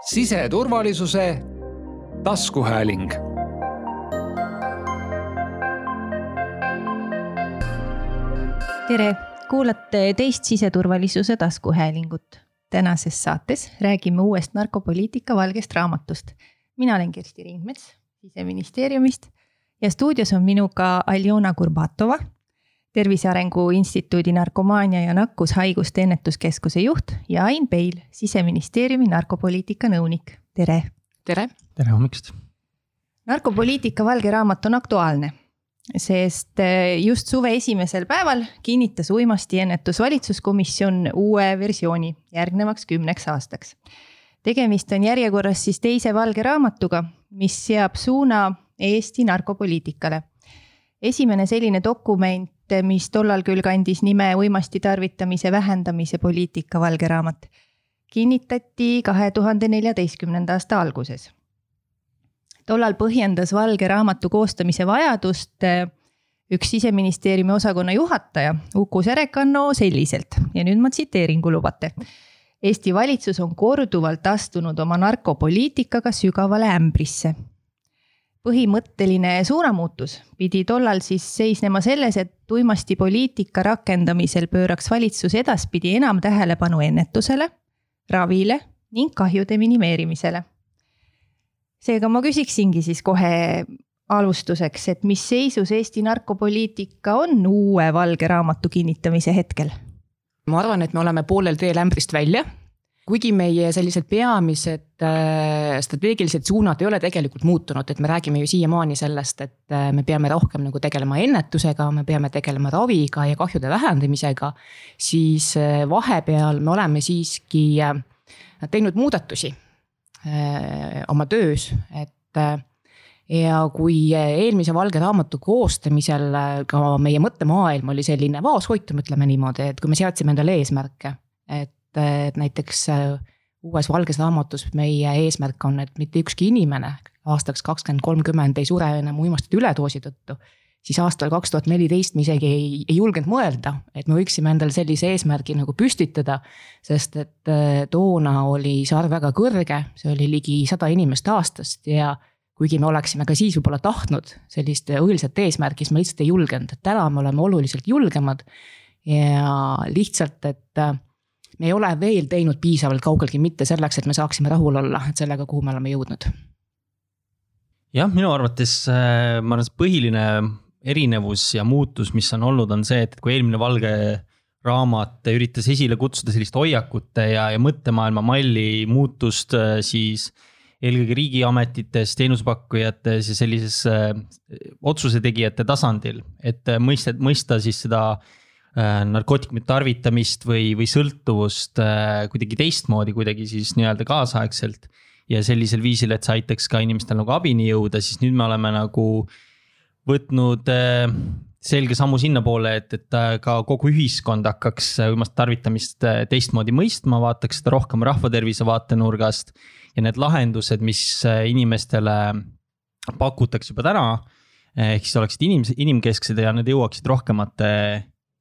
siseturvalisuse taskuhääling. tere, kuulate teist siseturvalisuse taskuhäälingut. tänases saates räägime uuest narkopoliitika valgest raamatust. mina olen Kersti Ringmets siseministeeriumist ja stuudios on minuga Aljona Kurbatova Tervise Arengu Instituudi narkomaania ja nakkushaiguste ennetuskeskuse juht ja Ain Peil, siseministeeriumi narkopoliitika nõunik, tere. tere. tere hommikust. narkopoliitika valge raamat on aktuaalne, sest eh, just suve esimesel päeval kinnitas uimastiennetus valitsuskomisjon uue versiooni järgnevaks kümneks aastaks. tegemist on järjekorras siis teise valge raamatuga, mis seab suuna Eesti narkopoliitikale esimene selline dokument mis tollal küll kandis nime uimasti tarvitamise vähendamise poliitika valge raamat, kinnitati kahe tuhande neljateistkümnenda aasta alguses. tollal põhjendas valge raamatu koostamise vajadust eh, üks siseministeeriumi osakonna juhataja Uku Serekanno selliselt ja nüüd ma tsiteerin, kui lubate. Eesti valitsus on korduvalt astunud oma narkopoliitikaga sügavale ämbrisse põhimõtteline suunamuutus pidi tollal siis seisnema selles, et uimastipoliitika rakendamisel pööraks valitsus edaspidi enam tähelepanu ennetusele, ravile ning kahjude minimeerimisele. seega ma küsiksingi siis kohe alustuseks, et mis seisus Eesti narkopoliitika on uue valge raamatu kinnitamise hetkel? ma arvan, et me oleme poolel teel ämbrist välja kuigi meie sellised peamised äh, strateegilised suunad ei ole tegelikult muutunud, et me räägime ju siiamaani sellest, et äh, me peame rohkem nagu tegelema ennetusega, me peame tegelema raviga ja kahjude vähendamisega. siis äh, vahepeal me oleme siiski teinud muudatusi oma töös, et ja kui eelmise valge raamatu koostamisel ka meie mõttemaailm oli selline vaoshoitum, ütleme niimoodi, et kui me seadsime endale eesmärke, et et näiteks äh, uues valges raamatus meie eesmärk on, et mitte ükski inimene aastaks kakskümmend kolmkümmend ei sure enam uimastite üledoosi tõttu. siis aastal kaks tuhat neliteist me isegi ei, ei julgenud mõelda, et me võiksime endale sellise eesmärgi nagu püstitada. sest et äh, toona oli see arv väga kõrge, see oli ligi sada inimest aastast ja kuigi me oleksime ka siis võib-olla tahtnud sellist õilsat eesmärki, siis me lihtsalt ei julgenud, et täna me oleme oluliselt julgemad. ja lihtsalt, et äh, me ei ole veel teinud piisavalt kaugeltki mitte selleks, et me saaksime rahul olla, et sellega, kuhu me oleme jõudnud. jah, minu arvates äh, ma arvan, see põhiline erinevus ja muutus, mis on olnud, on see, et kui eelmine valge raamat üritas esile kutsuda sellist hoiakute ja, ja mõttemaailma malli muutust, äh, siis eelkõige riigiametites, teenusepakkujates ja sellises äh, otsuse tegijate tasandil, et mõista, mõista siis seda narkootikumide tarvitamist või, või sõltuvust äh, kuidagi teistmoodi, kuidagi siis nii-öelda kaasaegselt. ja sellisel viisil, et see aitaks ka inimestel nagu abini jõuda, siis nüüd me oleme nagu võtnud äh, selge sammu sinnapoole, et, et ka kogu ühiskond hakkaks uimast tarvitamist teistmoodi mõistma, vaataks seda rohkem rahvatervise vaatenurgast. ja need lahendused, mis inimestele pakutakse juba täna, ehk siis oleksid inimesed, inimkesksed ja need jõuaksid rohkemate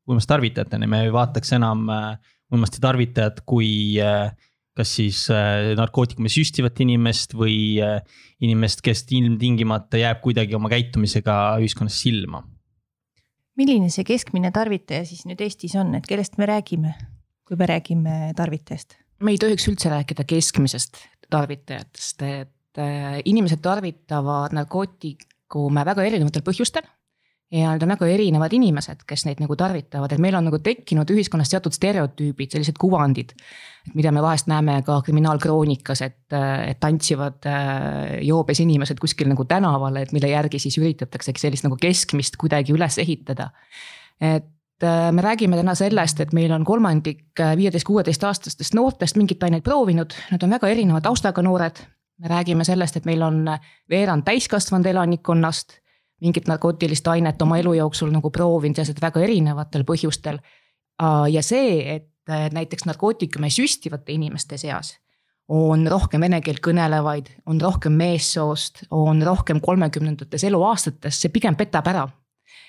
uimastitarvitajateni, me ei vaataks enam äh, uimastitarvitajat kui äh, kas siis äh, narkootikumi süstivat inimest või inimest, kes ilmtingimata jääb kuidagi oma käitumisega ühiskonnas silma. milline see keskmine tarvitaja siis nüüd Eestis on, et kellest me räägime, kui me räägime tarvitajast? me ei tohiks üldse rääkida keskmisest tarvitajatest, et inimesed tarvitavad narkootikume väga erinevatel põhjustel ja need on väga erinevad inimesed, kes neid nagu tarvitavad, et meil on nagu tekkinud ühiskonnas teatud stereotüübid, sellised kuvandid. mida me vahest näeme ka kriminaalkroonikas, et, et tantsivad äh, joobes inimesed kuskil nagu tänaval, et mille järgi siis üritataksegi sellist nagu keskmist kuidagi üles ehitada. et äh, me räägime täna sellest, et meil on kolmandik äh, viieteist, kuueteistaastastest noortest mingit ainet proovinud, nad on väga erineva taustaga noored. me räägime sellest, et meil on veerand täiskasvanud elanikkonnast mingit narkootilist ainet oma elu jooksul nagu proovinud ja seda väga erinevatel põhjustel. ja see, et näiteks narkootikume süstivate inimeste seas on rohkem vene keelt kõnelevaid, on rohkem meessoost, on rohkem kolmekümnendates eluaastates, see pigem petab ära.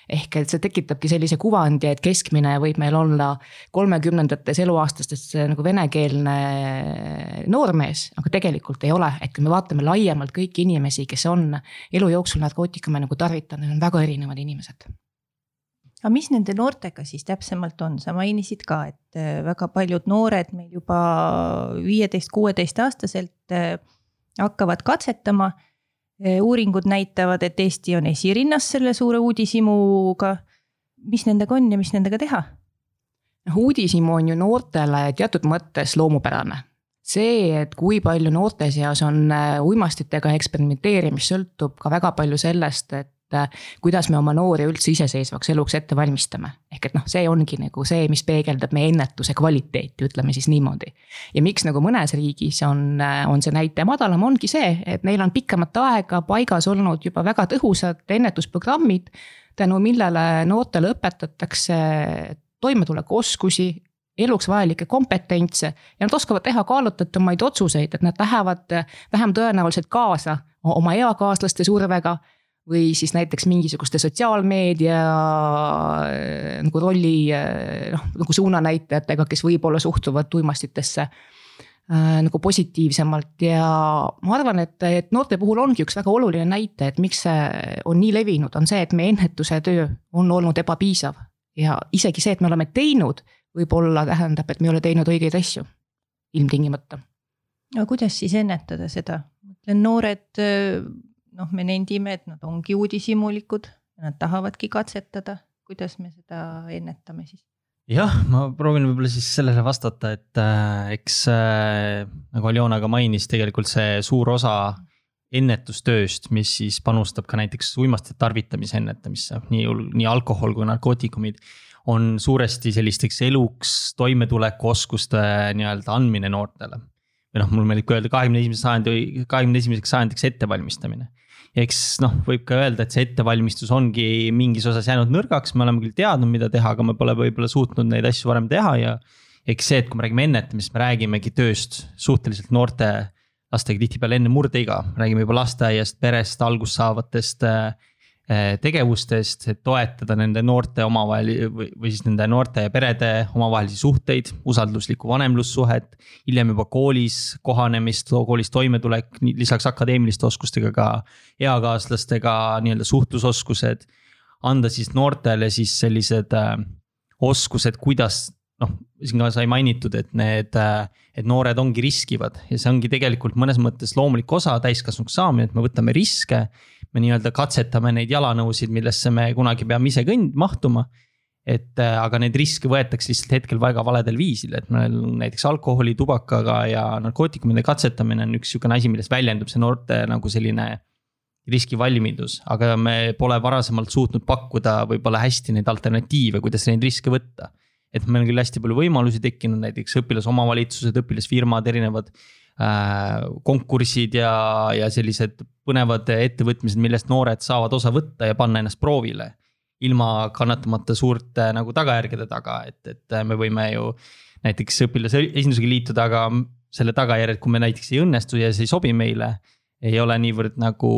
Ehk et see tekitabki sellise kuvandi, et keskmine võib meil olla kolmekümnendates eluaastastes nagu venekeelne noormees, aga tegelikult ei ole, et kui me vaatame laiemalt kõiki inimesi, kes on elu jooksul narkootikume nagu tarvitanud, on väga erinevad inimesed. Aga mis nende noortega siis täpsemalt on, sa mainisid ka, et äh, väga paljud noored meil juba viieteist, kuueteist aastaselt äh, hakkavad katsetama uuringud näitavad, et Eesti on esirinnas selle suure uudishimuga. mis nendega on ja mis nendega teha? noh, uudishimu on ju noortele teatud mõttes loomupärane. see, et kui palju noorte seas on äh, uimastitega eksperimenteerimist, sõltub ka väga palju sellest, et et äh, kuidas me oma noori üldse iseseisvaks eluks ette valmistame. ehk et noh, see ongi nagu see, mis peegeldab meie ennetuse kvaliteeti, ütleme siis niimoodi. ja miks nagu mõnes riigis on, äh, on see näitaja madalam, ongi see, et neil on pikemat aega paigas olnud juba väga tõhusad ennetusprogrammid. tänu millele noortele õpetatakse toimetulekuoskusi, eluks vajalikke kompetentse ja nad oskavad teha kaalutlatumaid otsuseid, et nad lähevad vähem tõenäoliselt kaasa oma eakaaslaste survega või siis näiteks mingisuguste sotsiaalmeedia äh, nagu rolli äh, noh, nagu suunanäitajatega, kes võib-olla suhtuvad uimastitesse äh, nagu positiivsemalt ja ma arvan, et, et noorte puhul ongi üks väga oluline näite, et miks see on nii levinud, on see, et meie ennetuse töö on olnud ebapiisav. ja isegi see, et me oleme teinud, võib-olla tähendab, et me ei ole teinud õigeid asju, ilmtingimata. aga kuidas siis ennetada seda? mõtlen, noored noh, me nendime, et nad ongi uudishimulikud nad tahavadki katsetada, kuidas me seda ennetame siis? jah, ma proovin võib-olla siis sellele vastata, et äh, eks äh, nagu Aljona ka mainis, tegelikult see suur osa ennetustööst, mis siis panustab ka näiteks uimastite tarvitamise ennetamisse, nii, nii alkohol kui narkootikumid. on suuresti sellisteks eluks toimetulekuoskuste nii-öelda andmine noortele. või noh, mul meeldib ka öelda kahekümne esimese sajandi, kahekümne esimeseks sajandiks ettevalmistamine eks noh, võib ka öelda, et see ettevalmistus ongi mingis osas jäänud nõrgaks, me oleme küll teadnud, mida teha, aga me pole võib-olla suutnud neid asju varem teha ja. eks see, et kui me räägime ennetamisest, me räägimegi tööst suhteliselt noorte lastega tihtipeale enne murdeiga, räägime juba lasteaiast, perest, algust saavatest äh, tegevustest, et toetada nende noorte omavahel või, siis nende noorte ja perede omavahelisi suhteid, usalduslikku vanemlussuhet. hiljem juba koolis kohanemist, koolis toimetulek, lisaks akadeemiliste oskustega ka eakaaslastega nii-öelda suhtlusoskused. anda siis noortele siis sellised äh, oskused, kuidas noh, siin ka sai mainitud, et need, äh, et noored ongi riskivad ja see ongi tegelikult mõnes mõttes loomulik osa täiskasvanuks saamine, et me võtame riske me nii-öelda katsetame neid jalanõusid, millesse me kunagi peame ise kõnd-, mahtuma. et äh, aga neid riske võetakse lihtsalt hetkel väga valedel viisil, et meil näiteks alkoholi, tubakaga ja narkootikumide katsetamine on üks sihukene asi, millest väljendub see noorte nagu selline riskivalmidus, aga me pole varasemalt suutnud pakkuda võib-olla hästi neid alternatiive, kuidas neid riske võtta. et meil on küll hästi palju võimalusi tekkinud, näiteks õpilasomavalitsused, õpilasfirmad, erinevad konkursid ja, ja sellised põnevad ettevõtmised, millest noored saavad osa võtta ja panna ennast proovile. ilma kannatamata suurte nagu tagajärgede taga, et, et me võime ju näiteks õpilase esindusega liituda, aga selle tagajärjed, kui me näiteks ei õnnestu ja see ei sobi meile, ei ole niivõrd nagu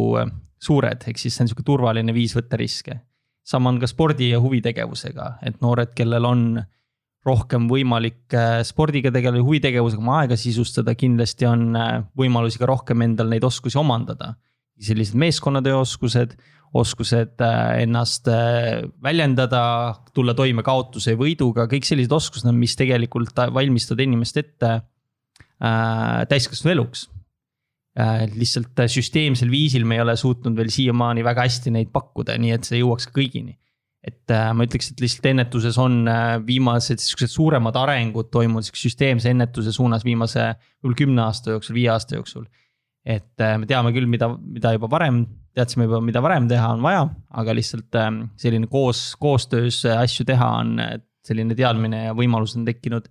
suured, ehk siis see on sihuke turvaline viis võtta riske. sama on ka spordi ja huvitegevusega, et noored, kellel on rohkem võimalik äh, spordiga tegeleda, huvitegevusega oma aega sisustada, kindlasti on äh, võimalusi ka rohkem endal neid oskusi omandada. sellised meeskonnatöö oskused, oskused äh, ennast väljendada, tulla toime kaotuse ja võiduga, kõik sellised oskused on, mis tegelikult valmistavad inimest ette äh, täiskasvanu eluks äh,. lihtsalt süsteemsel viisil me ei ole suutnud veel siiamaani väga hästi neid pakkuda, nii et see jõuaks kõigini et äh, ma ütleks, et lihtsalt ennetuses on äh, viimased siuksed suuremad arengud toimunud siukse süsteemse ennetuse suunas viimase võib-olla kümne aasta jooksul, viie aasta jooksul. et äh, me teame küll, mida, mida juba varem, teadsime juba, mida varem teha on vaja, aga lihtsalt selline koos, koostöös asju teha on selline teadmine ja võimalus on tekkinud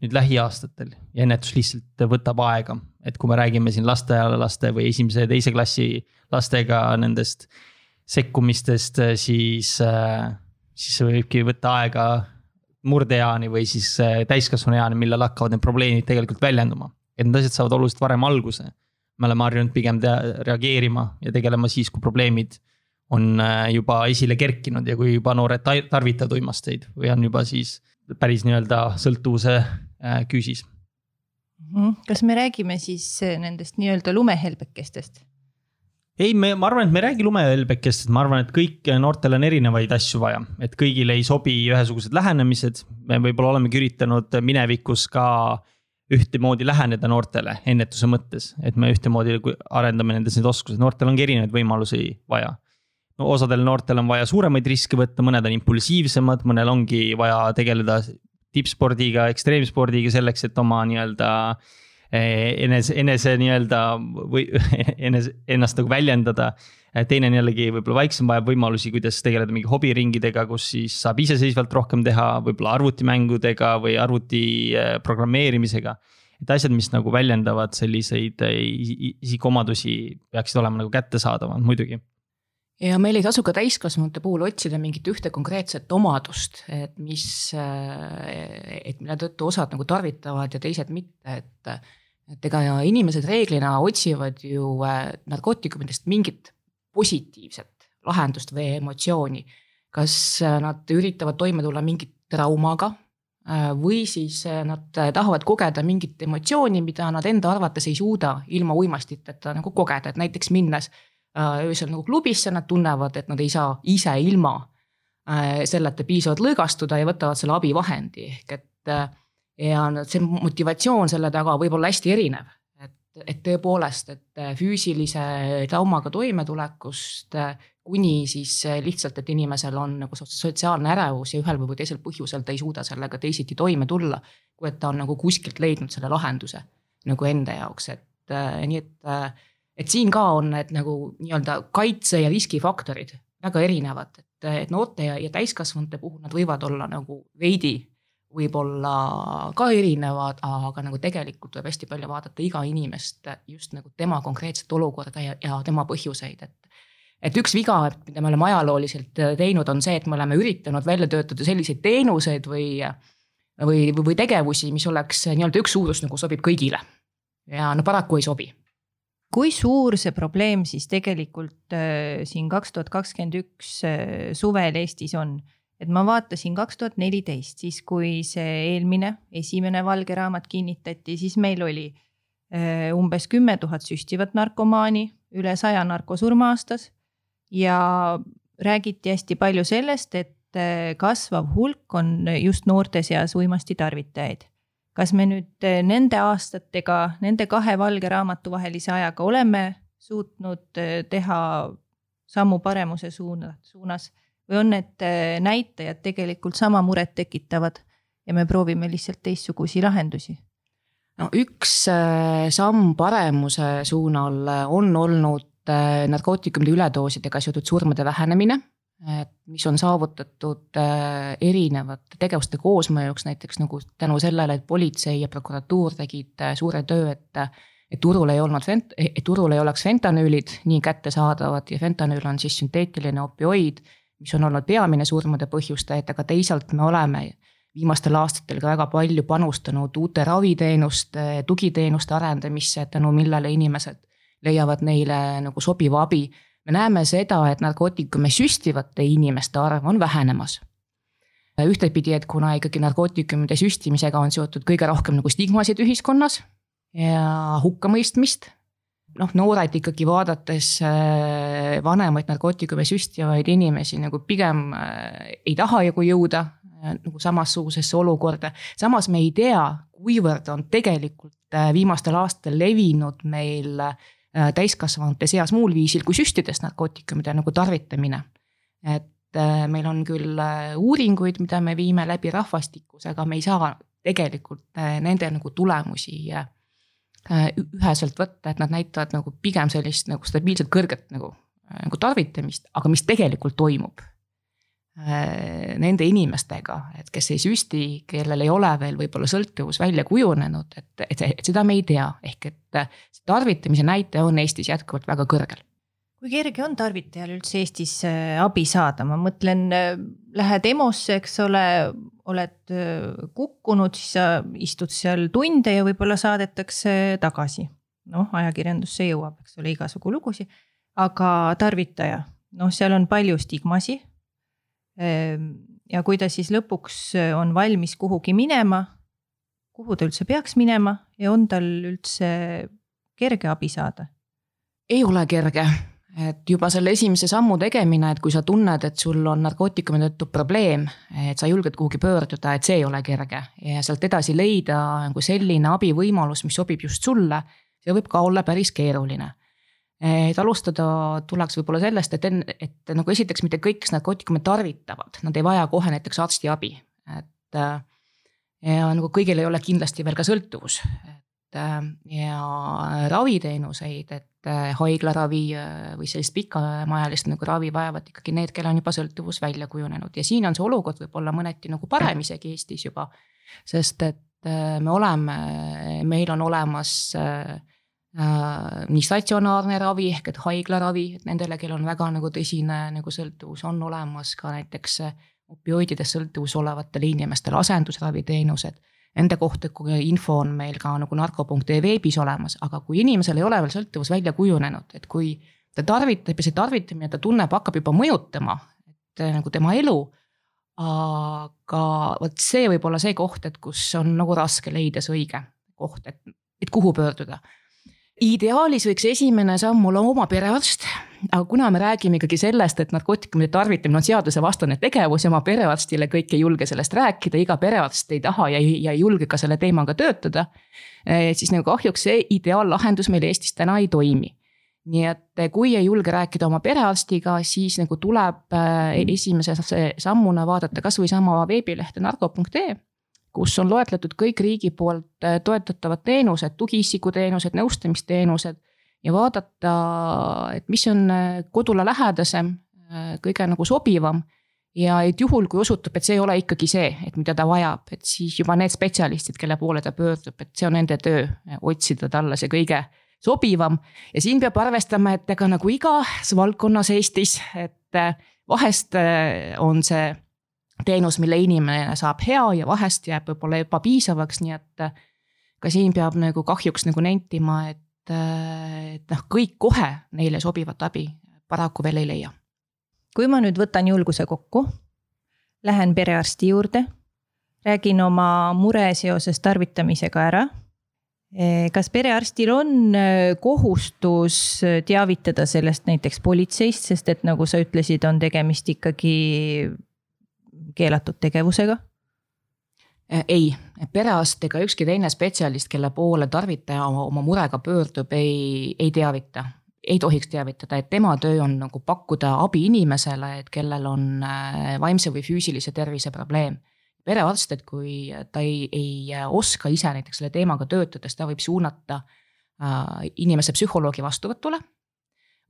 nüüd lähiaastatel ja ennetus lihtsalt võtab aega, et kui me räägime siin lasteaialaste või esimese ja teise klassi lastega nendest sekkumistest, äh, siis, äh, siis see võibki võtta aega murdeeani või siis äh, täiskasvanueani, millal hakkavad need probleemid tegelikult väljenduma. et need asjad saavad oluliselt varem alguse. me oleme harjunud pigem reageerima ja tegelema siis, kui probleemid on juba esile kerkinud ja kui juba noored tarvitavad uimasteid või on juba siis päris nii-öelda sõltuvuse küüsis. Mhm. kas me räägime siis nendest nii-öelda lumehelbekestest? Ei, me, ma arvan, et me ei räägi lumehelbekestest, ma arvan, et kõik noortel on erinevaid asju vaja, et kõigile ei sobi ühesugused lähenemised. me võib-olla olemegi üritanud minevikus ka ühtemoodi läheneda noortele ennetuse mõttes, et me ühtemoodi arendame nendes neid oskusi, noortel ongi erinevaid võimalusi vaja. no osadel noortel on vaja suuremaid riske võtta, mõned on impulsiivsemad, mõnel ongi vaja tegeleda tippspordiga, ekstreemspordiga selleks, et oma nii-öelda äh, enese, enese nii-öelda või enese, ennast nagu väljendada. Eh, teine on jällegi võib-olla vaiksem, vajab võimalusi, kuidas tegeleda mingi hobiringidega, kus siis saab iseseisvalt rohkem teha, võib-olla arvutimängudega või arvuti eh, programmeerimisega. et asjad, mis nagu väljendavad selliseid isikuomadusi, peaksid olema nagu kättesaadavad muidugi ja meil ei tasu ka täiskasvanute puhul otsida mingit ühte konkreetset omadust, et mis, et mille tõttu osad nagu tarvitavad ja teised mitte, et et ega inimesed reeglina otsivad ju äh, narkootikumidest mingit positiivset lahendust või emotsiooni. kas äh, nad üritavad toime tulla mingi traumaga äh, või siis nad tahavad kogeda mingit emotsiooni, mida nad enda arvates ei suuda ilma uimastiteta nagu kogeda, et näiteks minnes öösel nagu klubisse, nad tunnevad, et nad ei saa ise ilma selleta piisavalt lõõgastuda ja võtavad selle abivahendi ehk et ja see motivatsioon selle taga võib olla hästi erinev. et, et tõepoolest, et füüsilise traumaga toimetulekust kuni siis lihtsalt, et inimesel on nagu sotsiaalne ärevus ja ühel või teisel põhjusel ta ei suuda sellega teisiti toime tulla. kui et ta on nagu kuskilt leidnud selle lahenduse nagu enda jaoks, et äh, nii et, et siin ka on need nagu nii-öelda kaitse ja riskifaktorid väga erinevad, et, et noorte ja, ja täiskasvanute puhul nad võivad olla nagu veidi võib-olla ka erinevad, aga nagu tegelikult tuleb hästi palju vaadata iga inimest just nagu tema konkreetset olukorda ja, ja tema põhjuseid, et. et üks viga, mida me oleme ajalooliselt teinud, on see, et me oleme üritanud välja töötada selliseid teenuseid või, või, või tegevusi, mis oleks nii-öelda üks suurus nagu sobib kõigile. ja no paraku ei sobi kui suur see probleem siis tegelikult äh, siin kaks tuhat kakskümmend üks äh, suvel Eestis on? Et ma vaatasin kaks tuhat neliteist, siis kui see eelmine, esimene valge raamat kinnitati, siis meil oli äh, umbes kümme tuhat süstivat narkomaani, üle saja narkosurma aastas. ja räägiti hästi palju sellest, et äh, kasvav hulk on just noorte seas uimasti tarvitajaid. kas me nüüd äh, nende aastatega, nende kahe valge raamatu vahelise ajaga oleme suutnud teha sammu paremuse suuna, suunas või on need äh, näitajad tegelikult sama muret tekitavad ja me proovime lihtsalt teistsugusi lahendusi? no üks äh, samm paremuse suunal on olnud äh, narkootikumide üledoosidega seotud surmade vähenemine, mis on saavutatud erinevate tegevuste koosmõjuks, näiteks nagu tänu sellele, et politsei ja prokuratuur tegid suure töö, et et turul ei olnud fent-, et turul ei oleks fentanüülid nii kättesaadavad ja fentanüül on siis sünteetiline opioid mis on olnud peamine surmade põhjustaja, et aga teisalt me oleme viimastel aastatel ka väga palju panustanud uute raviteenuste, tugiteenuste arendamisse, tänu millele inimesed leiavad neile nagu sobiva abi. me näeme seda, et narkootikume süstivate inimeste arv on vähenemas. ühtepidi, et kuna ikkagi narkootikumide süstimisega on seotud kõige rohkem nagu stigmasid ühiskonnas ja hukkamõistmist noh, noored ikkagi vaadates äh, vanemaid narkootikume süstivaid inimesi nagu pigem äh, ei taha nagu jõuda äh, nagu samasugusesse olukorda. samas me ei tea, kuivõrd on tegelikult viimastel aastatel levinud meil täiskasvanute seas muul viisil kui süstides narkootikumide nagu tarvitamine. et meil on küll uuringuid, mida me viime läbi rahvastikus, aga me ei saa tegelikult nende nagu tulemusi üheselt võtta, et nad näitavad nagu pigem sellist nagu stabiilselt kõrget nagu, äh, nagu tarvitamist, aga mis tegelikult toimub. Äh, nende inimestega, et kes ei süsti, kellel ei ole veel võib-olla sõltuvus välja kujunenud, et, et, et seda me ei tea, ehk et tarvitamise näitaja on Eestis jätkuvalt väga kõrgel kui kerge on tarvitajal üldse Eestis äh, abi saada, ma mõtlen, äh, lähed EMO-sse, eks ole, oled äh, kukkunud, siis sa istud seal tunde ja võib-olla saadetakse tagasi. noh, ajakirjandusse jõuab, eks ole, igasugu lugusid, aga tarvitaja, noh, seal on palju stigmasi. ja kui ta siis lõpuks on valmis kuhugi minema, kuhu ta üldse peaks minema ja on tal üldse kerge abi saada? ei ole kerge et juba selle esimese sammu tegemine, et kui sa tunned, et sul on narkootikumi tõttu probleem, et sa julged kuhugi pöörduda, et see ei ole kerge. Ja sealt edasi leida nagu selline abivõimalus, mis sobib just sulle, see võib ka olla päris keeruline. et alustada tuleks võib-olla sellest, et enne, et nagu esiteks mitte kõik, kes narkootikume tarvitavad, nad ei vaja kohe näiteks arstiabi, et ja nagu kõigil ei ole kindlasti veel ka sõltuvus, ja raviteenuseid, et Äh, haiglaravi äh, või sellist pikemaajalist nagu ravi vajavad ikkagi need, kellel on juba sõltuvus välja kujunenud ja siin on see olukord võib-olla mõneti nagu parem isegi Eestis juba. sest et äh, me oleme, meil on olemas äh, nii statsionaarne ravi ehk et haiglaravi, et nendele, kellel on väga nagu tõsine nagu sõltuvus, on olemas ka näiteks opioididest sõltuvus olevatele inimestele asendusraviteenused Nende kohta info on meil ka nagu narko.ee veebis olemas, aga kui inimesel ei ole veel sõltuvus välja kujunenud, et kui ta tarvitab ja see tarvitamine, ta tunneb, hakkab juba mõjutama, et eh, nagu tema elu. aga vot see võib olla see koht, et kus on nagu raske leida see õige koht, et, et kuhu pöörduda ideaalis võiks esimene samm olla oma perearst, aga kuna me räägime ikkagi sellest, et narkootikumide tarvitamine on seadusevastane tegevus ja oma perearstile kõik ei julge sellest rääkida, iga perearst ei taha ja ei, ja ei julge ka selle teemaga töötada. Eh, siis nagu kahjuks see ideaallahendus meil Eestis täna ei toimi. nii et kui ei julge rääkida oma perearstiga, siis nagu tuleb eh, esimese sammuna vaadata kasvõi sama veebilehte narko.ee kus on loetletud kõik riigi poolt äh, toetatavad teenused, tugiisikuteenused, nõustamisteenused ja vaadata, et mis on äh, kodule lähedasem, äh, kõige nagu sobivam. ja et juhul, kui osutub, et see ei ole ikkagi see, et mida ta vajab, et siis juba need spetsialistid, kelle poole ta pöördub, et see on nende töö, otsida talle see kõige sobivam. ja siin peab arvestama, et ega nagu igas valdkonnas Eestis, et vahest on see teenus, mille inimene saab hea ja vahest jääb võib-olla ebapiisavaks, nii et äh, ka siin peab nagu kahjuks nagu nentima, et, äh, et noh, kõik kohe neile sobivat abi paraku veel ei leia. kui ma nüüd võtan julguse kokku, lähen perearsti juurde, räägin oma mure seoses tarvitamisega ära e, kas perearstil on äh, kohustus teavitada sellest näiteks politseist, sest et nagu sa ütlesid, on tegemist ikkagi keelatud tegevusega? Äh, ei, perearst ega ükski teine spetsialist, kelle poole tarvitaja oma, oma murega pöördub, ei, ei teavita ei tohiks teavitada, et tema töö on nagu pakkuda abi inimesele, et kellel on äh, vaimse või füüsilise tervise probleem. perearst, et kui ta ei, ei oska ise näiteks selle teemaga töötada, siis ta võib suunata äh, inimese psühholoogi vastuvõtule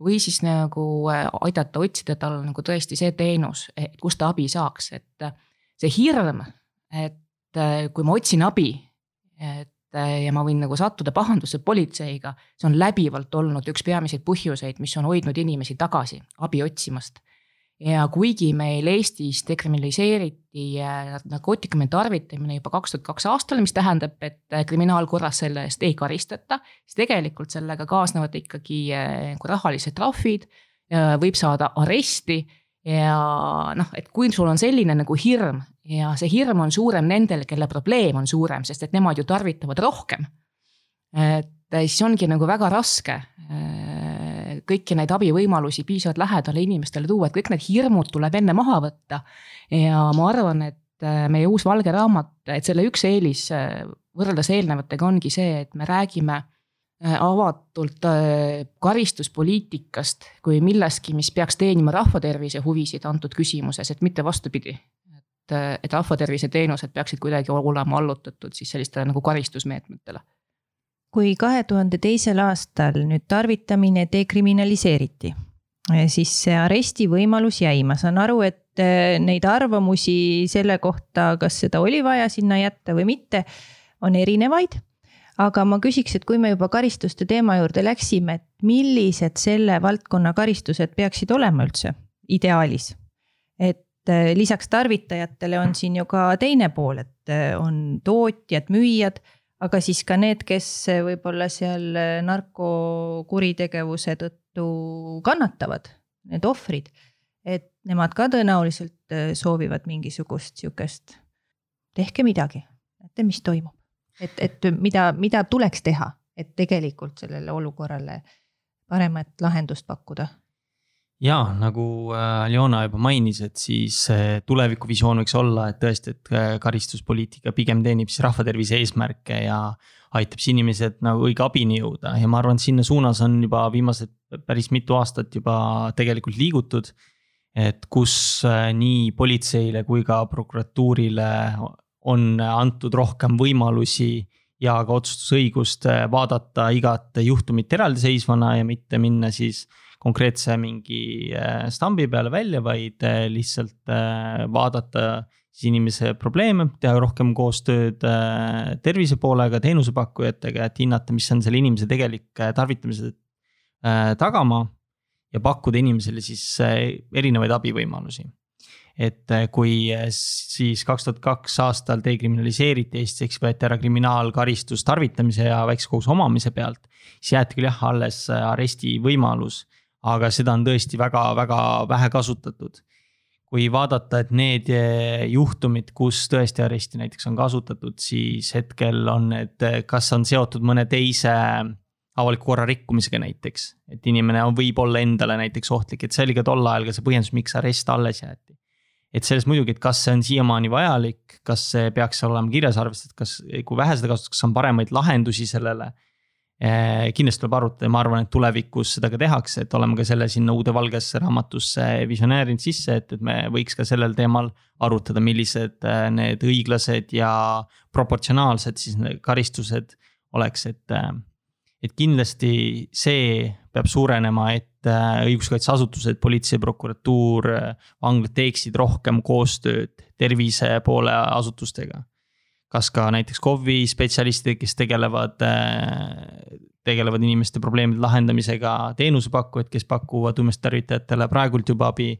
või siis nagu äh, aidata otsida tal nagu tõesti see teenus, kust ta abi saaks, et äh, see hirm, et äh, kui ma otsin abi, et ja ma võin nagu sattuda pahandusse politseiga, see on läbivalt olnud üks peamiseid põhjuseid, mis on hoidnud inimesi tagasi abi otsimast ja kuigi meil Eestis dekriminaliseeriti äh, narkootikumi tarvitamine juba kaks tuhat kaks aastal, mis tähendab, et äh, kriminaalkorras selle eest ei karistata, siis tegelikult sellega kaasnevad ikkagi äh, nagu rahalised trahvid, võib saada aresti ja noh, et kui sul on selline nagu hirm ja see hirm on suurem nendel, kelle probleem on suurem, sest et nemad ju tarvitavad rohkem. et siis ongi nagu väga raske kõiki neid abivõimalusi piisavalt lähedale inimestele tuua, et kõik need hirmud tuleb enne maha võtta. ja ma arvan, et äh, meie uus valge raamat, et selle üks eelis äh, võrreldes eelnevatega ongi see, et me räägime äh, avatult karistuspoliitikast kui millestki, mis peaks teenima rahvatervise huvisid antud küsimuses, et mitte vastupidi. et, et rahvatervise teenused peaksid kuidagi olema allutatud siis sellistele nagu karistusmeetmetele kui kahe tuhande teisel aastal nüüd tarvitamine dekriminaliseeriti, eh, siis see aresti võimalus jäi, ma saan aru, et eh, neid arvamusi selle kohta, kas seda oli vaja sinna jätta või mitte, on erinevaid. aga ma küsiks, et kui me juba karistuste teema juurde läksime, et millised selle valdkonna karistused peaksid olema üldse ideaalis? et eh, lisaks tarvitajatele on siin ju ka teine pool, et on tootjad, müüjad aga siis ka need, kes võib-olla seal narkokuritegevuse tõttu kannatavad, need ohvrid. et nemad ka tõenäoliselt äh, soovivad mingisugust sihukest, tehke midagi, näete, mis toimub. et, et mida, mida tuleks teha, et tegelikult sellele olukorrale paremat lahendust pakkuda ja nagu äh, Aljona juba mainis, et siis tulevikuvisioon võiks olla, et tõesti, et äh, karistuspoliitika pigem teenib siis rahvatervise eesmärke ja aitab siis inimesed nagu õige abini jõuda ja ma arvan, et sinna suunas on juba viimased päris mitu aastat juba tegelikult liigutud. et kus äh, nii politseile kui ka prokuratuurile on antud rohkem võimalusi ja ka otsustusõigust vaadata igat juhtumit eraldiseisvana ja mitte minna siis konkreetse mingi äh, stambi peale välja, vaid äh, lihtsalt äh, vaadata siis inimese probleeme, teha rohkem koostööd tervise poolega, teenusepakkujatega, et hinnata, mis on selle inimese tegelik tarvitamise tagamaa. ja pakkuda inimesele siis erinevaid abivõimalusi et kui siis kaks tuhat kaks aastal dekriminaliseeriti Eestis, eks võeti ära kriminaalkaristus tarvitamise ja väikse koguse omamise pealt. siis jäeti küll jah alles aresti võimalus aga seda on tõesti väga-väga vähe kasutatud. kui vaadata, et need eh, juhtumid, kus tõesti aresti näiteks on kasutatud, siis hetkel on need, kas on seotud mõne teise avaliku korra rikkumisega näiteks. et inimene on, võib olla endale näiteks ohtlik, et see oli ka tol ajal ka see põhjendus, miks arest alles jäeti. et selles muidugi, et kas see on siiamaani vajalik, kas see peaks olema kirjas arvestatud, kas, kui vähe seda kasutatakse, kas on paremaid lahendusi sellele Eh, kindlasti tuleb arutada ja ma arvan, et tulevikus seda ka tehakse, et oleme ka selle sinna uude valgesse raamatusse visionäärinud sisse, et, et me võiks ka sellel teemal arutada, millised eh, need õiglased ja proportsionaalsed siis karistused oleks, et. Eh, et kindlasti see peab suurenema, et õiguskaitseasutused, politsei, prokuratuur, vanglad teeksid rohkem koostööd tervise poole asutustega kas ka näiteks KOV-i spetsialistid, kes tegelevad, äh, tegelevad inimeste probleemide lahendamisega, teenusepakkujad, kes pakuvad uimastitervitajatele praegult juba abi.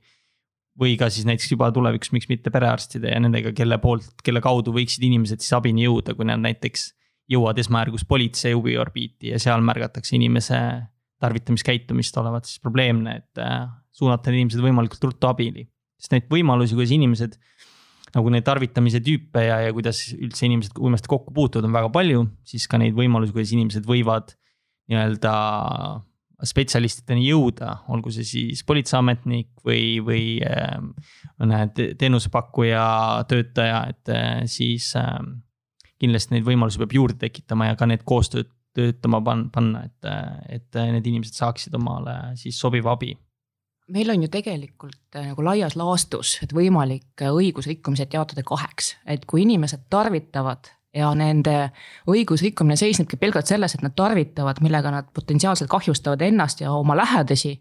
või ka siis näiteks juba tulevikus, miks mitte perearstide ja nendega, kelle poolt, kelle kaudu võiksid inimesed siis abini jõuda, kui nad näiteks jõuavad esmajärgus politsei huviorbiiti ja seal märgatakse inimese tarvitamiskäitumist olevat siis probleemne, et äh, suunata inimesed võimalikult ruttu abini. sest neid võimalusi, kuidas inimesed nagu neid tarvitamise tüüpe ja, ja kuidas üldse inimesed uimasti kokku puutuvad, on väga palju, siis ka neid võimalusi, kuidas inimesed võivad nii-öelda spetsialistideni jõuda, olgu see siis politseiametnik või, või mõne äh, teenusepakkuja töötaja, et äh, siis äh, kindlasti neid võimalusi peab juurde tekitama ja ka need koostööd töötama panna, et, et need inimesed saaksid omale siis sobiva abi meil on ju tegelikult äh, nagu laias laastus, et võimalik äh, õigusrikkumised jaotada kaheks, et kui inimesed tarvitavad ja nende õigusrikkumine seisnebki pelgalt selles, et nad tarvitavad, millega nad potentsiaalselt kahjustavad ennast ja oma lähedasi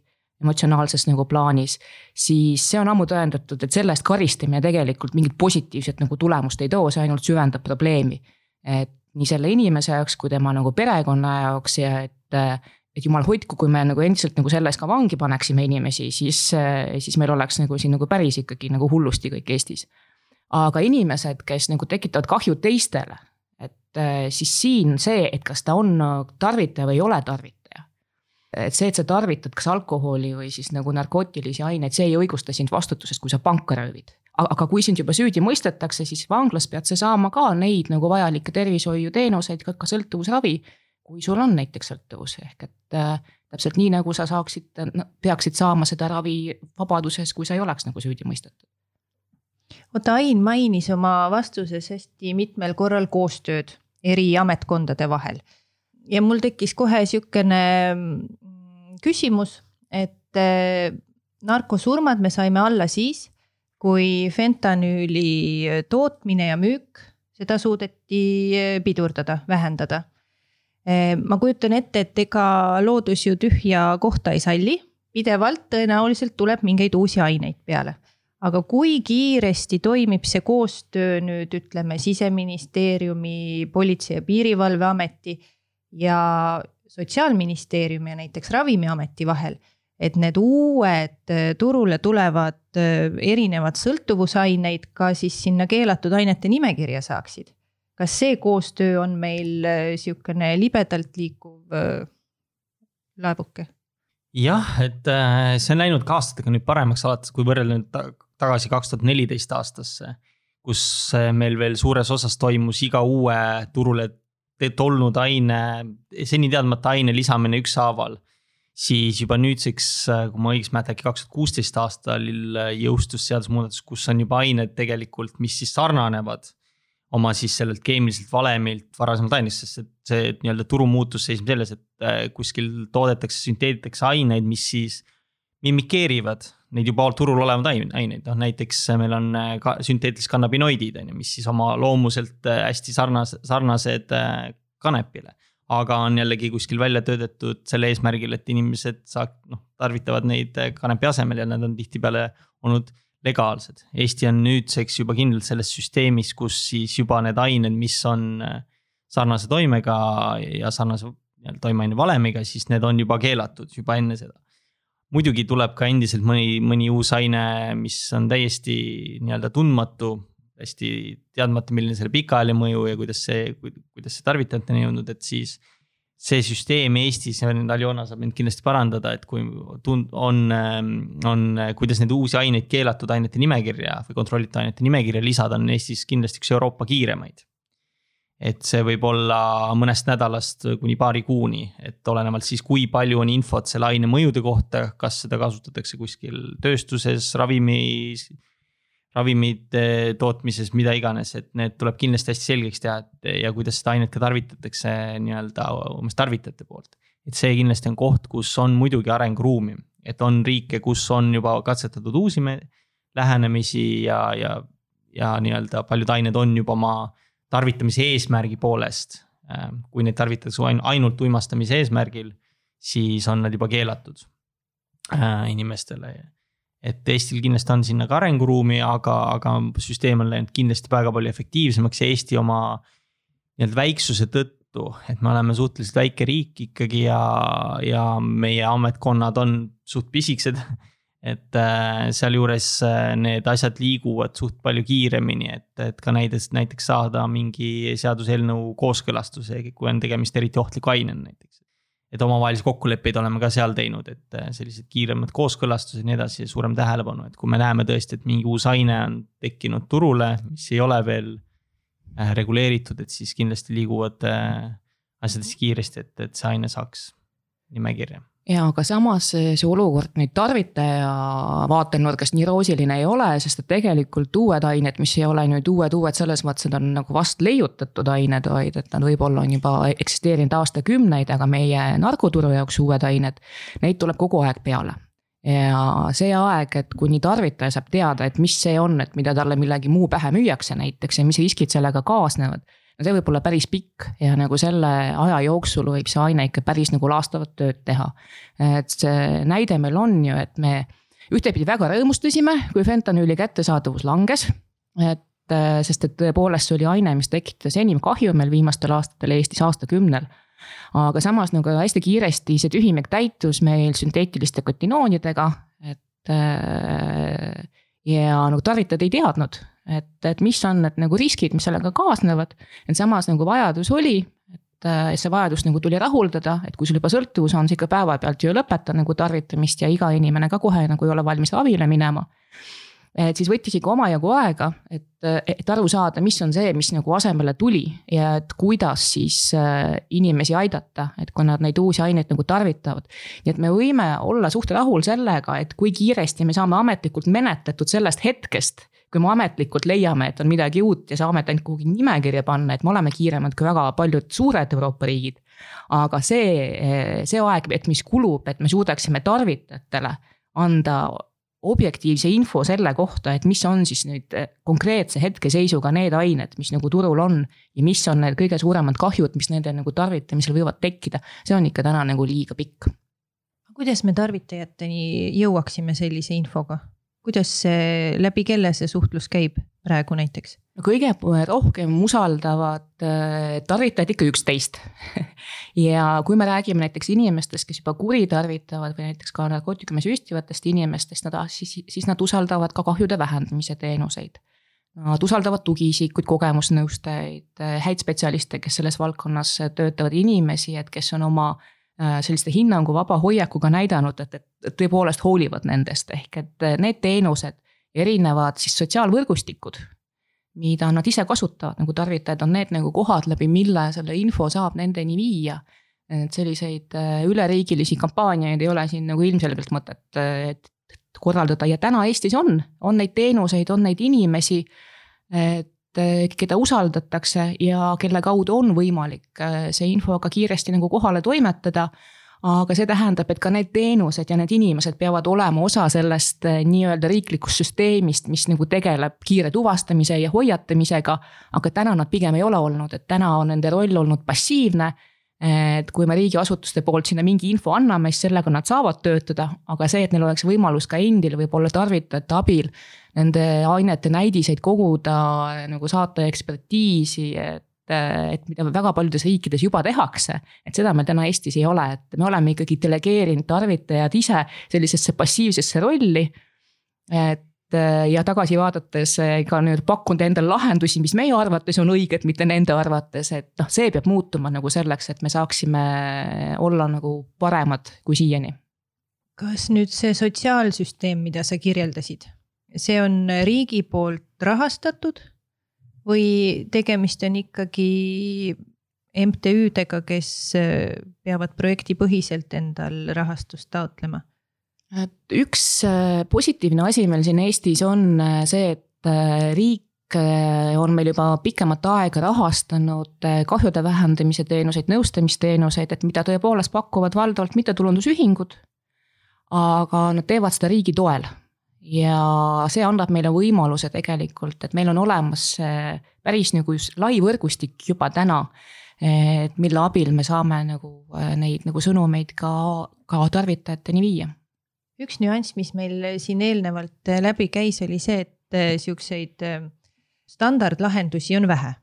emotsionaalses nagu plaanis, siis see on ammu tõendatud, et selle eest karistamine tegelikult mingit positiivset nagu tulemust ei too, see ainult süvendab probleemi. et nii selle inimese jaoks kui tema nagu perekonna jaoks ja et äh, et jumal hoidku, kui me nagu endiselt nagu selle eest ka vangi paneksime inimesi, siis, siis meil oleks nagu siin nagu päris ikkagi nagu hullusti kõik Eestis. aga inimesed, kes nagu tekitavad kahju teistele, et siis siin see, et kas ta on tarvitaja või ei ole tarvitaja. et see, et sa tarvitad kas alkoholi või siis nagu narkootilisi aineid, see ei õigusta sind vastutusest, kui sa panka röövid aga kui sind juba süüdi mõistetakse, siis vanglas pead sa saama ka neid nagu vajalikke tervishoiuteenuseid, ka sõltuvusravi kui sul on näiteks sõltuvus, ehk et äh, täpselt nii, nagu sa saaksid no,, peaksid saama seda ravi vabaduses, kui sa ei oleks nagu süüdi mõistetud. oota, Ain mainis oma vastuses hästi mitmel korral koostööd eri ametkondade vahel. ja mul tekkis kohe sihukene mm, küsimus, et äh, narkosurmad me saime alla siis, kui fentanüüli tootmine ja müük, seda suudeti äh, pidurdada, vähendada ma kujutan ette, et ega loodus ju tühja kohta ei salli, pidevalt tõenäoliselt tuleb mingeid uusi aineid peale. aga kui kiiresti toimib see koostöö nüüd ütleme siseministeeriumi, Politsei- ja Piirivalveameti ja sotsiaalministeeriumi ja näiteks Ravimiameti vahel et need uued äh, turule tulevad äh, erinevad sõltuvusaineid ka siis sinna keelatud ainete nimekirja saaksid kas see koostöö on meil äh, sihukene libedalt liikuv äh, laevuke? jah, et äh, see on läinud ka aastatega nüüd paremaks alates, kui võrrelda nüüd tagasi kaks tuhat neliteist aastasse. kus meil veel suures osas toimus iga uue turule tulnud aine, seni teadmata aine lisamine ükshaaval. siis juba nüüdseks, kui ma õigesti mäletan, äkki kaks tuhat kuusteist aastal jõustus seadusemuudatus, kus on juba ained tegelikult, mis siis sarnanevad oma siis sellelt keemiliselt valemilt varasemalt ainest, sest et see nii-öelda turumuutus seisneb selles, et äh, kuskil toodetakse, sünteeditakse aineid, mis siis mimikeerivad neid juba turul olevaid aineid, noh näiteks meil on äh, ka sünteetilised kannabinoidid on ju, mis siis oma loomuselt äh, hästi sarnased, sarnased kanepile. aga on jällegi kuskil välja töötatud selle eesmärgil, et inimesed saak-, noh, tarvitavad neid kanepi asemel ja nad on tihtipeale olnud legaalsed. Eesti on nüüdseks juba kindlalt selles süsteemis, kus siis juba need ained, mis on äh, sarnase toimega ja sarnase toimeaine valemiga, siis need on juba keelatud juba enne seda. muidugi tuleb ka endiselt mõni, mõni uus aine, mis on täiesti nii-öelda tundmatu, hästi teadmata, milline selle pikaajaline mõju ja kuidas see, kuidas see tarvitajateni jõudnud, et siis see süsteem Eestis, Aljona saab mind kindlasti parandada, et kui tund-, on, on, kuidas neid uusi aineid keelatud ainete nimekirja või kontrollitud ainete nimekirja lisada, on Eestis kindlasti üks Euroopa kiiremaid. et see võib olla mõnest nädalast kuni paari kuuni, et olenevalt siis, kui palju on infot selle aine mõjude kohta, kas seda kasutatakse kuskil tööstuses, ravimis ravimite tootmises, mida iganes, et need tuleb kindlasti hästi selgeks teha, et ja kuidas seda ainet ka tarvitatakse nii-öelda umbes tarvitajate poolt. et see kindlasti on koht, kus on muidugi arenguruumi, et on riike, kus on juba katsetatud uusi lähenemisi ja, ja, ja nii-öelda paljud ained on juba oma tarvitamise eesmärgi poolest. Kui neid tarvitatakse ainult uimastamise eesmärgil, siis on nad juba keelatud äh, inimestele et Eestil kindlasti on sinna ka arenguruumi, aga, aga süsteem on läinud kindlasti väga palju efektiivsemaks ja Eesti oma nii-öelda väiksuse tõttu, et me oleme suhteliselt väike riik ikkagi ja, ja meie ametkonnad on suht pisikesed. et äh, sealjuures äh, need asjad liiguvad suht palju kiiremini, et, et ka näiteks, näiteks saada mingi seaduseelnõu kooskõlastuse, kui on tegemist eriti ohtliku ainena näiteks et omavahelisi kokkuleppeid oleme ka seal teinud, et äh, sellised kiiremad kooskõlastused ja nii edasi, suurem tähelepanu, et kui me näeme tõesti, et mingi uus aine on tekkinud turule, mis ei ole veel äh, reguleeritud, et siis kindlasti liiguvad äh, asjad hästi kiiresti, et, et see aine saaks nimekirja ja aga samas see olukord nüüd tarvitaja vaatenurgast nii roosiline ei ole, sest et tegelikult uued ained, mis ei ole nüüd uued, uued selles mõttes, et on nagu vast leiutatud ained, vaid et nad võib-olla on juba eksisteerinud aastakümneid, aga meie narkoturu jaoks uued ained, neid tuleb kogu aeg peale. Ja see aeg, et kuni tarvitaja saab teada, et mis see on, et mida talle millegi muu pähe müüakse näiteks ja mis riskid sellega kaasnevad no see võib olla päris pikk ja nagu selle aja jooksul võib see aine ikka päris nagu laastavat tööd teha. et see näide meil on ju, et me ühtepidi väga rõõmustasime, kui fentanüüli kättesaadavus langes. et äh, sest et tõepoolest see oli aine, mis tekitas enim kahju meil viimastel aastatel Eestis aastakümnel aga samas nagu hästi kiiresti see tühimik täitus meil sünteetiliste kotinoonidega, et äh, ja nagu tarvitajad ei teadnud, et, et mis on need nagu riskid, mis sellega kaasnevad. et samas nagu vajadus oli, et, et see vajadus nagu tuli rahuldada, et kui sul juba sõltuvus on, sa ikka päevapealt ju lõpeta nagu tarvitamist ja iga inimene ka kohe nagu ei ole valmis ravile minema et siis võttis ikka omajagu aega, et, et aru saada, mis on see, mis nagu asemele tuli ja et kuidas siis äh, inimesi aidata, et kui nad neid uusi aineid nagu tarvitavad. nii et me võime olla suht rahul sellega, et kui kiiresti me saame ametlikult menetletud sellest hetkest kui me ametlikult leiame, et on midagi uut ja saame ainult kuhugi nimekirja panna, et me oleme kiiremad kui väga paljud suured Euroopa riigid. aga see, see aeg, et mis kulub, et me suudaksime tarvitajatele anda objektiivse info selle kohta, et mis on siis nüüd konkreetse hetkeseisuga need ained, mis nagu turul on. ja mis on need kõige suuremad kahjud, mis nende nagu tarvitamisel võivad tekkida, see on ikka täna nagu liiga pikk. kuidas me tarvitajateni jõuaksime sellise infoga? Kuidas see, läbi kelle see suhtlus käib praegu näiteks? no kõige rohkem usaldavad äh, tarvitajad ikka üksteist ja kui me räägime näiteks inimestest, kes juba kuritarvitavad või näiteks ka narkootikume süstivatest inimestest, nad siis, siis nad usaldavad ka kahjude vähendamise teenuseid. Nad usaldavad tugiisikuid, kogemusnõustajaid, häid spetsialiste, kes selles valdkonnas töötavad, inimesi, et kes on oma selliste hinnanguvaba hoiakuga näidanud, et, et tõepoolest hoolivad nendest, ehk et need teenused, erinevad siis sotsiaalvõrgustikud, mida nad ise kasutavad nagu tarvitajad, on need nagu kohad, läbi mille selle info saab nendeni viia. et selliseid üleriigilisi kampaaniaid ei ole siin nagu ilmselgelt mõtet, et korraldada ja täna Eestis on, on neid teenuseid, on neid inimesi, et keda usaldatakse ja kelle kaudu on võimalik äh, see info ka kiiresti nagu kohale toimetada. Aga see tähendab, et ka need teenused ja need inimesed peavad olema osa sellest äh, nii-öelda riiklikust süsteemist, mis nagu tegeleb kiire tuvastamise ja hoiatamisega. aga täna nad pigem ei ole olnud, et täna on nende roll olnud passiivne. Et kui me riigiasutuste poolt sinna mingi info anname, siis sellega nad saavad töötada, aga see, et neil oleks võimalus ka endil võib-olla tarvitajate abil nende ainete näidiseid koguda, nagu saata ekspertiisi, et et mida väga paljudes riikides juba tehakse, et seda meil täna Eestis ei ole, et me oleme ikkagi delegeerinud tarvitajad ise sellisesse passiivsesse rolli. et Äh, ja tagasi vaadates äh, ka nüüd pakkunud endale lahendusi, mis meie arvates on õiged, mitte nende arvates, et noh, see peab muutuma nagu selleks, et me saaksime olla nagu paremad kui siiani. kas nüüd see sotsiaalsüsteem, mida sa kirjeldasid, see on riigi poolt rahastatud või tegemist on ikkagi MTÜ-dega, kes äh, peavad projektipõhiselt endal rahastust taotlema? et üks äh, positiivne asi meil siin Eestis on äh, see, et riik on meil juba pikemat aega rahastanud kahjude vähendamise teenuseid, nõustamisteenuseid, et mida tõepoolest pakuvad valdavalt mittetulundusühingud. aga nad teevad seda riigi toel ja see annab meile võimaluse tegelikult, et meil on olemas päris nagu lai võrgustik juba täna. et mille abil me saame nagu neid nagu sõnumeid ka, ka tarvitajateni viia üks nüanss, mis meil siin eelnevalt läbi käis, oli see, et siukseid standardlahendusi on vähe.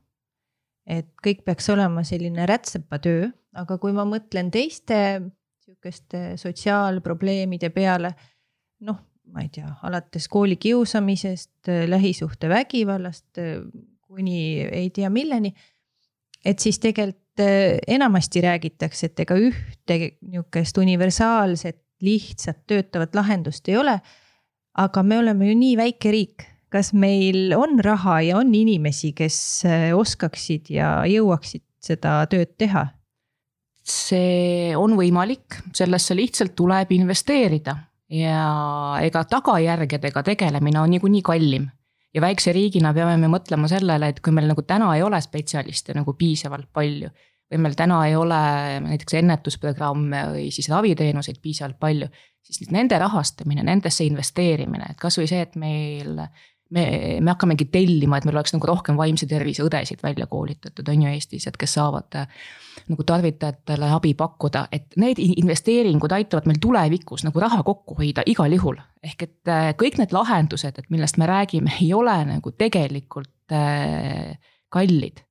et kõik peaks olema selline rätsepatöö, aga kui ma mõtlen teiste sihukeste sotsiaalprobleemide peale, noh, ma ei tea, alates koolikiusamisest, lähisuhtevägivallast kuni ei tea milleni. et siis tegelikult enamasti räägitakse, et ega ühte nihukest universaalset lihtsat töötavat lahendust ei ole. aga me oleme ju nii väike riik, kas meil on raha ja on inimesi, kes äh, oskaksid ja jõuaksid seda tööd teha? see on võimalik, sellesse lihtsalt tuleb investeerida ja ega tagajärgedega tegelemine on niikuinii kallim. Ja väikse riigina peame me mõtlema sellele, et kui meil nagu täna ei ole spetsialiste nagu piisavalt palju või meil täna ei ole näiteks ennetusprogramme või siis raviteenuseid piisavalt palju, siis nende rahastamine, nendesse investeerimine, et kasvõi see, et meil me, me hakkamegi tellima, et meil oleks nagu rohkem vaimse tervise õdesid välja koolitatud, on ju Eestis, et kes saavad nagu tarvitajatele abi pakkuda, et need investeeringud aitavad meil tulevikus nagu raha kokku hoida igal juhul. ehk et äh, kõik need lahendused, et millest me räägime, ei ole nagu tegelikult äh, kallid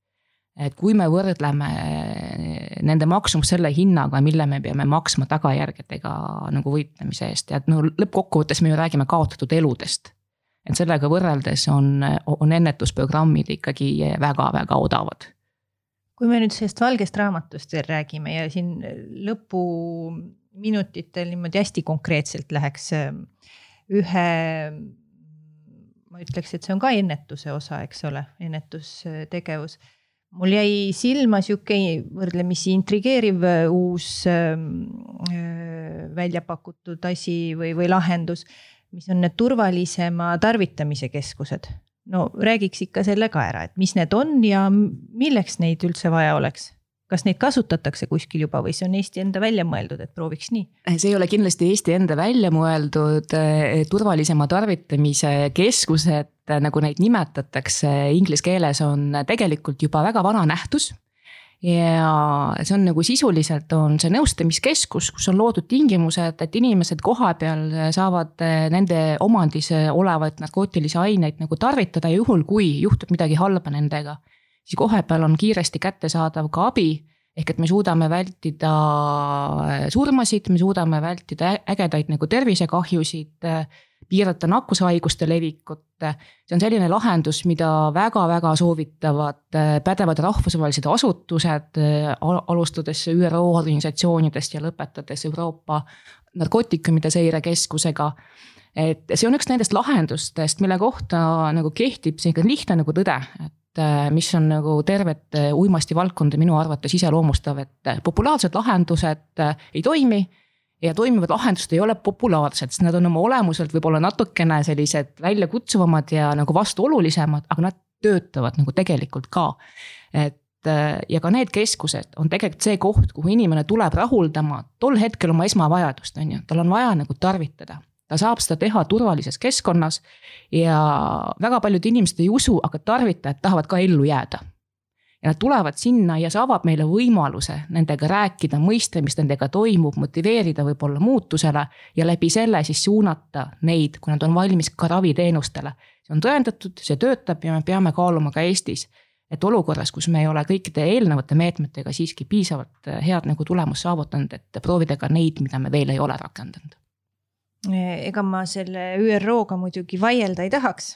et kui me võrdleme eh, nende maksumust selle hinnaga, mille me peame maksma tagajärgedega nagu võitlemise eest ja et no lõppkokkuvõttes me ju räägime kaotatud eludest. Et sellega võrreldes on, on ennetusprogrammid ikkagi väga-väga odavad. kui me nüüd sellest valgest raamatust veel räägime ja siin lõpuminutitel niimoodi hästi konkreetselt läheks ühe ma ütleks, et see on ka ennetuse osa, eks ole, ennetustegevus mul jäi silma sihuke võrdlemisi intrigeeriv uus äh, välja pakutud asi või, või lahendus, mis on need turvalisema tarvitamise keskused. no räägiks ikka selle ka ära, et mis need on ja milleks neid üldse vaja oleks kas neid kasutatakse kuskil juba või see on Eesti enda välja mõeldud, et prooviks nii? see ei ole kindlasti Eesti enda välja mõeldud eh, turvalisema tarvitamise keskused, nagu neid nimetatakse inglise keeles, on tegelikult juba väga vana nähtus ja see on nagu sisuliselt on see nõustamiskeskus, kus on loodud tingimused, et inimesed kohapeal saavad eh, nende omandis olevaid narkootilisi aineid nagu tarvitada juhul, kui juhtub midagi halba nendega siis kohapeal on kiiresti kättesaadav ka abi. ehk et me suudame vältida surmasid, me suudame vältida ägedaid nagu tervisekahjusid piirata nakkushaiguste levikut. see on selline lahendus, mida väga-väga soovitavad äh, pädevad rahvusvahelised asutused, äh, alustades ÜRO organisatsioonidest ja lõpetades Euroopa narkootikumide seirekeskusega et see on üks nendest lahendustest, mille kohta nagu kehtib selline lihtne nagu tõde, et äh, mis on nagu tervet uimastivaldkonda minu arvates iseloomustav, et populaarsed lahendused ei toimi ja toimivad lahendused ei ole populaarsed, sest nad on oma olemuselt võib-olla natukene sellised väljakutsuvamad ja nagu vastuolulisemad, aga nad töötavad nagu tegelikult ka. et äh, ja ka need keskused on tegelikult see koht, kuhu inimene tuleb rahuldama tol hetkel oma esmavajadust, on ju, tal on vaja nagu tarvitada. Ta saab seda teha turvalises keskkonnas ja väga paljud inimesed ei usu, aga tarvitajad tahavad ka ellu jääda ja nad tulevad sinna ja see avab meile võimaluse nendega rääkida, mõista, mis nendega toimub, motiveerida võib-olla muutusele ja läbi selle siis suunata neid, kui nad on valmis ka raviteenustele. see on tõendatud, see töötab ja me peame kaaluma ka Eestis, et olukorras, kus me ei ole kõikide eelnevate meetmetega siiski piisavalt head nagu tulemust saavutanud, et proovida ka neid, mida me veel ei ole rakendanud ega ma selle ÜRO-ga muidugi vaielda ei tahaks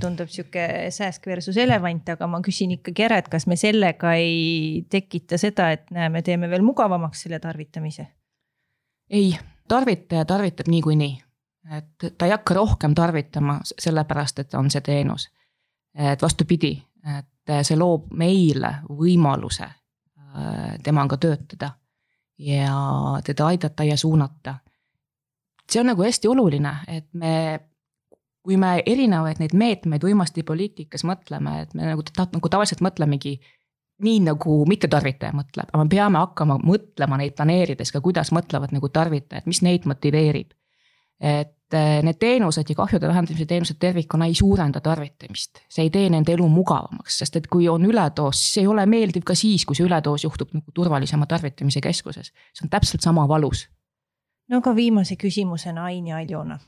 tundub sihuke sääsk versus elevant, aga ma küsin ikkagi ära, et kas me sellega ei tekita seda, et näe, me teeme veel mugavamaks selle tarvitamise? ei, tarvitaja tarvitab niikuinii, et ta ei hakka rohkem tarvitama sellepärast, et on see teenus. et vastupidi, et see loob meile võimaluse äh, temaga töötada ja teda aidata ja suunata. see on nagu hästi oluline, et me kui me erinevaid neid meetmeid uimastipoliitikas mõtleme, et me nagu, nagu tavaliselt mõtlemegi nii nagu mittetarvitaja mõtleb, aga me peame hakkama mõtlema neid planeerides ka, kuidas mõtlevad nagu tarvitajad, mis neid motiveerib. et eh, need teenused ja kahjude vähendamise teenused tervikuna ei suurenda tarvitamist, see ei tee nende elu mugavamaks, sest et kui on üledoos, siis ei ole meeldiv ka siis, kui see üledoos juhtub nagu turvalisema tarvitamise keskuses, see on täpselt sama valus. no aga viimase küsimusena Ain ja Aljona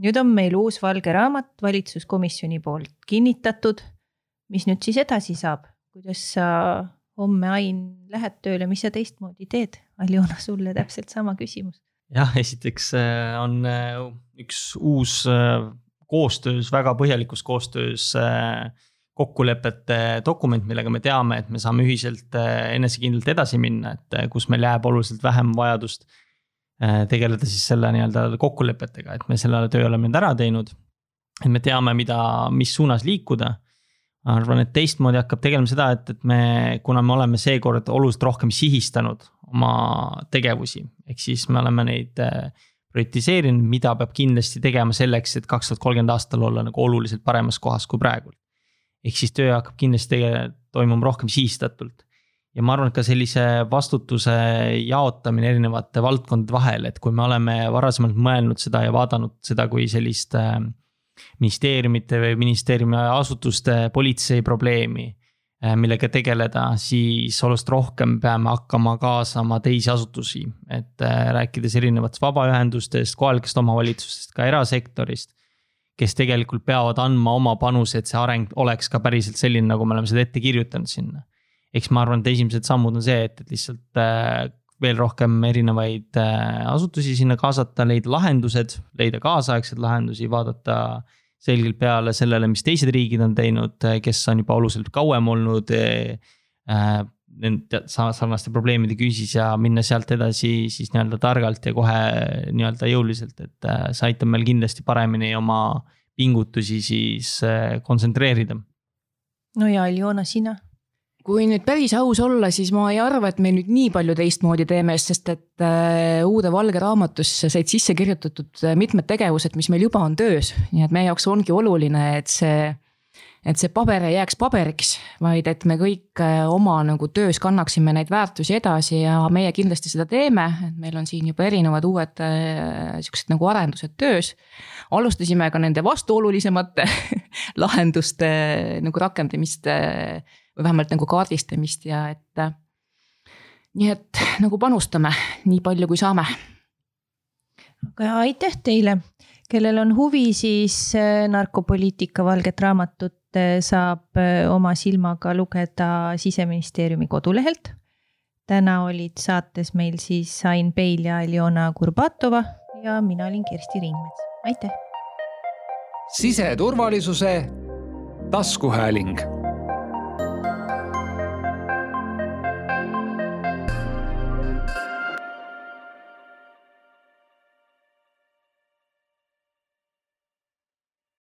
nüüd on meil uus valge raamat valitsuskomisjoni poolt kinnitatud. mis nüüd siis edasi saab, kuidas sa homme, Ain, lähed tööle, mis sa teistmoodi teed? Aljona, sulle täpselt sama küsimus. jah, esiteks äh, on äh, üks uus äh, koostöös, väga põhjalikus koostöös kokkulepete dokument, millega me teame, et me saame ühiselt enesekindlalt edasi minna, et kus meil jääb oluliselt vähem vajadust tegeleda siis selle nii-öelda kokkulepetega, et me selle töö oleme nüüd ära teinud. et me teame, mida, mis suunas liikuda. arvan, et teistmoodi hakkab tegelema seda, et, et me, kuna me oleme seekord oluliselt rohkem sihistanud oma tegevusi, ehk siis me oleme neid äh, prioritiseerinud, mida peab kindlasti tegema selleks, et kaks tuhat kolmkümmend aastal olla nagu oluliselt paremas kohas kui praegu. ehk siis töö hakkab kindlasti toimuma rohkem sihistatult ja ma arvan, et ka sellise vastutuse jaotamine erinevate valdkondade vahel, et kui me oleme varasemalt mõelnud seda ja vaadanud seda kui sellist äh, ministeeriumite või ministeeriumi asutuste politsei probleemi, äh, millega tegeleda, siis oluliselt rohkem peame hakkama kaasama teisi asutusi, et äh, rääkides erinevatest vabaühendustest, kohalikest omavalitsustest, ka erasektorist kes tegelikult peavad andma oma panuse, et see areng oleks ka päriselt selline, nagu me oleme seda ette kirjutanud sinna eks ma arvan, et esimesed sammud on see, et, et lihtsalt äh, veel rohkem erinevaid äh, asutusi sinna kaasata, leida lahendused, leida kaasaegseid lahendusi, vaadata selgelt peale sellele, mis teised riigid on teinud, äh, kes on juba oluliselt kauem olnud nende sarnaste probleemide küüsis ja minna sealt edasi siis nii-öelda targalt ja kohe nii-öelda jõuliselt, et see aitab meil kindlasti paremini oma pingutusi siis kontsentreerida. no ja Aljona, sina kui nüüd päris aus olla, siis ma ei arva, et me nüüd nii palju teistmoodi teeme, sest et äh, uude valge raamatusse said sisse kirjutatud äh, mitmed tegevused, mis meil juba on töös, nii et meie jaoks ongi oluline, et see et see paber ei jääks paberiks, vaid et me kõik äh, oma nagu töös kannaksime neid väärtusi edasi ja meie kindlasti seda teeme, et meil on siin juba erinevad uued siuksed nagu arendused töös. alustasime ka nende vastuolulisemate lahenduste nagu rakendamist või vähemalt nagu kaardistamist ja et. nii et nagu panustame nii palju, kui saame. aga aitäh teile, kellel on huvi, siis äh, narkopoliitika valget raamatut äh, saab äh, oma silmaga lugeda siseministeeriumi kodulehelt täna olid saates meil siis Ain Peil ja Aljona Kurbatova ja mina olin Kersti Ringmets, aitäh. siseturvalisuse taskuhääling